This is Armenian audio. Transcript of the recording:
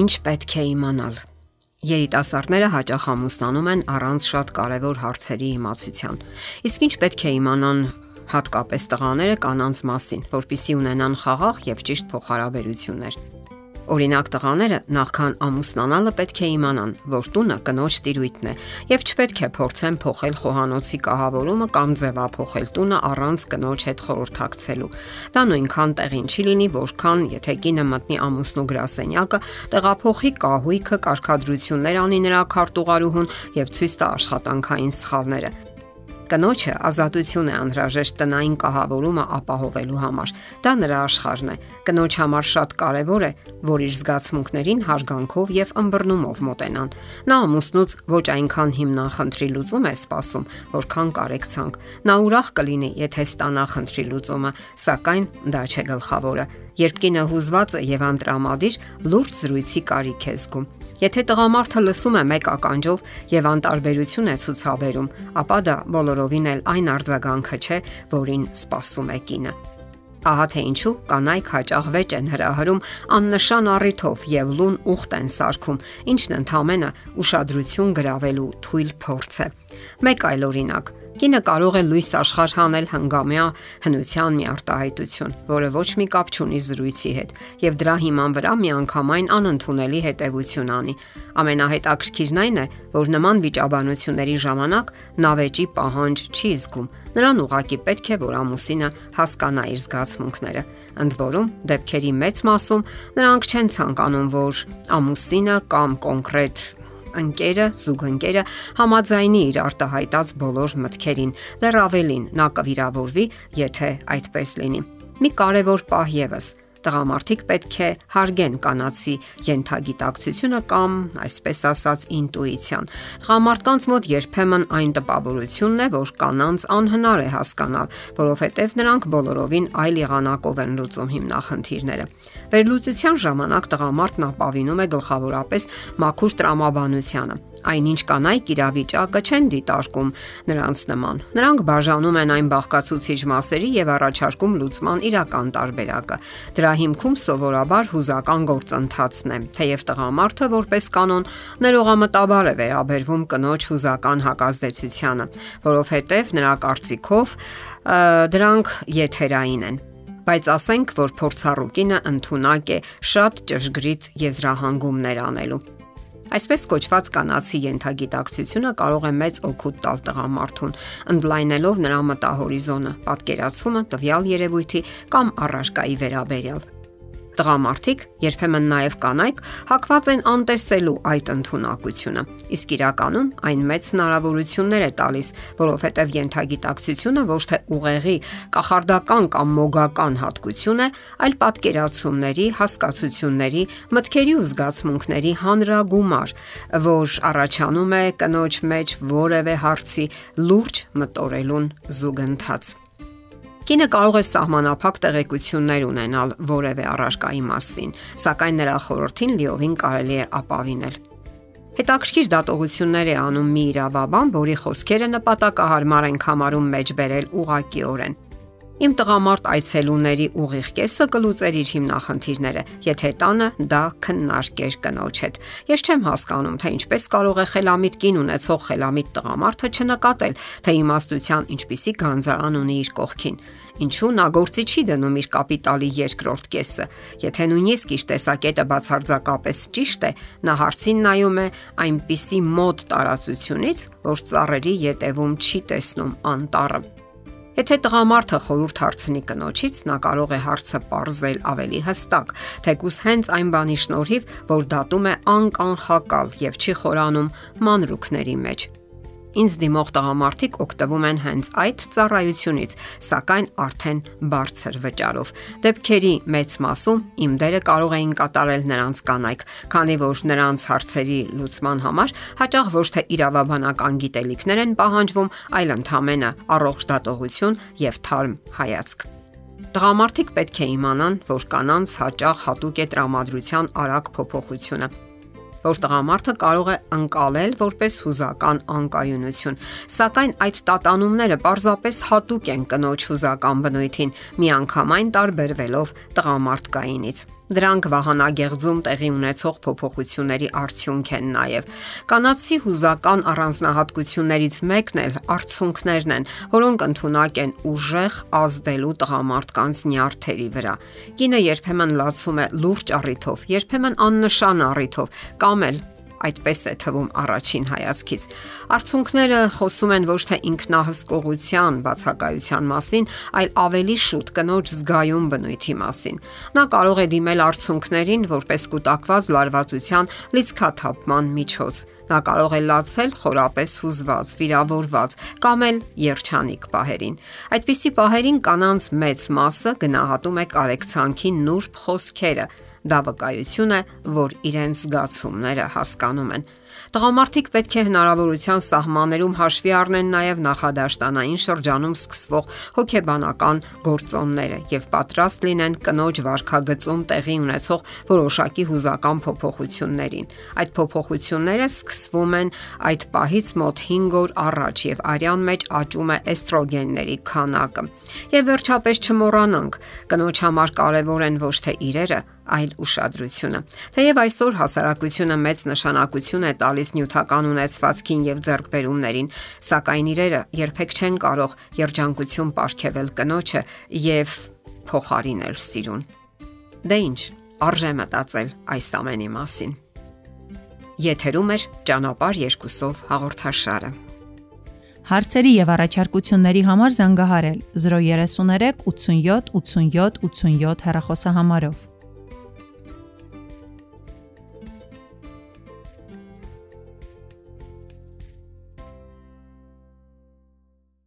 Ինչ պետք է իմանալ։ Երիտասարդները հաճախ ամուսնանում են առանց շատ կարևոր հարցերի իմացության։ Իսկ ինչ պետք է իմանան հատկապես տղաները կանանց մասին, որpիսի ունենան խաղաղ եւ ճիշտ փոխհարաբերություններ։ Օրինակ տղաները նախքան ամուսնանալը պետք է իմանան, որ տունը կնոջ տիրույթն է եւ չպետք է փորձեն փոխել խոհանոցի կահավորումը կամ ձևափոխել տունը առանց կնոջ հետ խորհրդակցելու։ Դա նույնքան տեղին չի լինի, որքան եթե կինը մտնի ամուսնու գրասենյակը, տեղափոխի կահույքը, կարգադրություններ անի նրա քարտուղարուհուն եւ ցույց տա աշխատանքային սխալները։ Կնոջը ազատություն է անհրաժեշտ տնային կահավորումը ապահովելու համար։ Դա նրա աշխարհն է։ Կնոջ համար շատ կարևոր է, որ իր զգացմունքներին հարգանքով եւ ըմբռնումով մոտենան։ Նա ամուսնուց ոչ այնքան հիմնախնդրի լուծում է սպասում, որքան կարեկցանք։ Նա ուրախ կլինի, եթե ստանա խնդրի լուծումը, սակայն դա չէ գլխավորը։ Երբ կինը հուզված է եւ անտրամադիր, լուրջ զրույցի կարիք է զգում։ Եթե տղամարդը լսում է մեկ ականջով եւ անտարբերություն է ցուցաբերում, ապա դա բոլորովին էլ այն արձագանքը չէ, որին սпасում է կինը։ Ահա թե ինչու կանայք հաճախ վեճ են հրահրում աննշան առիթով եւ լուն ուխտ են սարքում, ինչն ընդհանմենը ուշադրություն գրավելու թույլ փորձ է։ Մեկ այլ օրինակ՝ Կինը կարող է լույս աշխարհ հանել հնգամյա հնության մի արտահայտություն, որը ոչ մի կապ չունի զրույցի հետ, եւ դրա հիման վրա միանգամայն անընդունելի հետեւություն անի։ Ամենահետաքրքիրն այն է, որ նման վիճաբանությունների ժամանակ նա վեճի պահանջ չի զգում։ Նրան ուղակի պետք է, որ ամուսինը հասկանա իր զգացմունքները։ Ընդ որում, դեպքերի մեծ մասում նրանք չեն ցանկանում, որ ամուսինը կամ կոնկրետ ընկերը, զուգընկերը համաձայնի իր արտահայտած բոլոր մտքերին։ Դեռ ավելին, նա կվիրավորվի, եթե այդպես լինի։ Մի կարևոր պահ եւս Տղամարդիկ պետք է հարգեն կանացի յենթագիտակցությունը կամ, այսպես ասած, ինտուիցիան։ Տղամարդկանց մոտ երբեմն այն տպավորությունն է, որ կանանց անհնար է հասկանալ, որովհետև նրանք բոլորովին այլ եղանակով են լուծում հիմնախնդիրները։ Վերլուծության ժամանակ տղամարդն ապավինում է գլխավորապես մաքուր տրամաբանությանը այնինչ կանայք իրավիճակը չեն դիտարկում նրանց նման։ Նրանք բաժանում են այն բաղկացուցիչ մասերի եւ առաջարկում լուծման իրական տարբերակը։ Դրա հիմքում սովորաբար հուզական գործընթացն է, թեև տղամարդը որպես կանոն ներողամտաբար է վերաբերվում կնոջ հուզական հակազդեցությանը, որովհետեւ նրա կարծիքով դրանք եթերային են բայց ասենք, որ փորձառու կինը ընդունակ է շատ ճշգրիտ եզրահանգումներ անելու։ Այսպես կոչված կանացի յենթագիտակցությունը կարող է մեծ օգուտ տալ տղամարդուն, ընդլայնելով նրա մտահորիզոնը, պատկերացումը տվյալ երևույթի կամ առարկայի վերաբերյալ։ Տղամարդիկ, երբեմն նաև կանայք, հակված են անտեսելու այդ ընտունակությունը։ Իսկ իրականում այն մեծ հնարավորություններ է տալիս, որովհետև յենթագիտակցությունը ոչ թե ուղեղի, կախարդական կամ մոգական հատկություն է, այլ պատկերացումների, հասկացությունների, մտքերի ու զգացմունքների հանրագումար, որ առաջանում է կնոջ մեջ որևէ հարցի լուրջ մտորելուն զուգընթաց։ Կինը կարող է սահմանափակ տեղեկություններ ունենալ որևէ առարկայի մասին, սակայն նրա խորհրդին լիովին կարելի է ապավինել։ Հետաքրքիր դատողություններ է անում մի իրավաբան, որի խոսքերը նպատակահարմար են համարում մեջ բերել ուղակիորեն։ Իմ տղամարդ այցելուների ուղիղ կեսը կլուծեր իր հիմնախնդիրները, եթե տանը դա քննարկեր կնոջ հետ։ Ես չեմ հասկանում, թե ինչպես կարող է խելամիտ կին ունեցող խելամիտ տղամարդը չնկատել, թե իմաստության ինչպիսի գանձարան ունի իր կողքին։ Ինչու նա գործի չի դնում իր կապիտալի երկրորդ կեսը։ Եթե նույնիսկ իր տեսակետը բացարձակապես ճիշտ է, նա հարցին նայում է այնպիսի մոտ տարածությունից, որ ծառերի յետևում չի տեսնում անտառը։ Եթե տղամարդը խորուրդ հարցնի կնոջից, նա կարող է հարցը parzել ավելի հստակ, թեկուս հենց այն բանի շնորհիվ, որ դատում է անկանխակալ եւ չի խորանում մանրուքների մեջ։ Ինձ դիմող տղամարդիկ օգտվում են հենց այդ ծառայությունից, սակայն արդեն բարձր վճարով։ Դեպքերի մեծ մասում իմ դերը կարող էին կատարել նրանց կանայք, քանի որ նրանց հարցերի լուծման համար հաճախ ոչ թե իրավաբանական գիտելիքներ են պահանջվում, այլ ընդհանրապես առողջ դատողություն եւ թարմ հայացք։ Տղամարդիկ պետք է իմանան, որ կանանց հաճախ հատուկ է տրամադրության արագ փոփոխությունը որ տղամարդը կարող է անցալել որպես հուզական անկայունություն, սակայն այդ տատանումները պարզապես հատուկ են կնոջ հուզական բնույթին, միանգամայն տարբերվելով տղամարդկայինից։ Դրանք վահանագեղձում տեղի ունեցող փոփոխությունների արդյունք են նաև։ Կանացի հուզական առանձնահատկություններից մեկն էլ արցունքներն են, որոնք ընդունակ են ուժեղ ազդելու տղամարդկանց նյարդերի վրա։ Կինը երբեմն լացում է լուրջ առիթով, երբեմն աննշան առիթով, կամ էլ այդպես է թվում առաջին հայացքից։ Արցունքները խոսում են ոչ թե ինքնահսկողության բացակայության մասին, այլ ավելի շուտ կնոջ զգայուն բնույթի մասին։ Նա կարող է դիմել արցունքներին որպես կൂട്ടակված լարվածության լիցքաթափման միջոց։ Նա կարող է լացել խորապես հուզված, վիրավորված կամ էլ երջանիկ պահերին։ Այդպիսի պահերին կանանց մեծ մասը գնահատում է կարեկցանքի նուրբ խոսքերը Դա վկայություն է, որ իրենց զգացումները հասկանում են։ Տղամարդիկ պետք է հնարավորության սահմաններում հաշվի առնեն նաև նախադաշտանային շրջանում սկսվող հոգեբանական գործոնները եւ պատրաստ լինեն կնոջ վարքագծում տեղի ունեցող որոշակի հուզական փոփոխություններին։ Այդ փոփոխությունները սկսվում են այդ պահից մոտ 5 օր առաջ եւ արյան մեջ աճում է էստրոգենների քանակը։ Եվ վերջապես չմոռանանք, կնոջ համար կարևոր են ոչ թե իրերը, այլ ուշադրությունը։ Թեև այսօր հասարակությունը մեծ նշանակություն է տալիս նյութական ունեցվածքին եւ ձեռքբերումներին, սակայն իրերը երբեք չեն կարող երջանկություն ապարգևել կնոջը եւ փոխարինել սիրուն։ Դե ի՞նչ, արժե մտածել այս ամենի մասին։ Եթերում է ճանապար երկուսով հաղորդաշարը։ Հարցերի եւ առաջարկությունների համար զանգահարել 033 87 87 87 հեռախոսահամարով։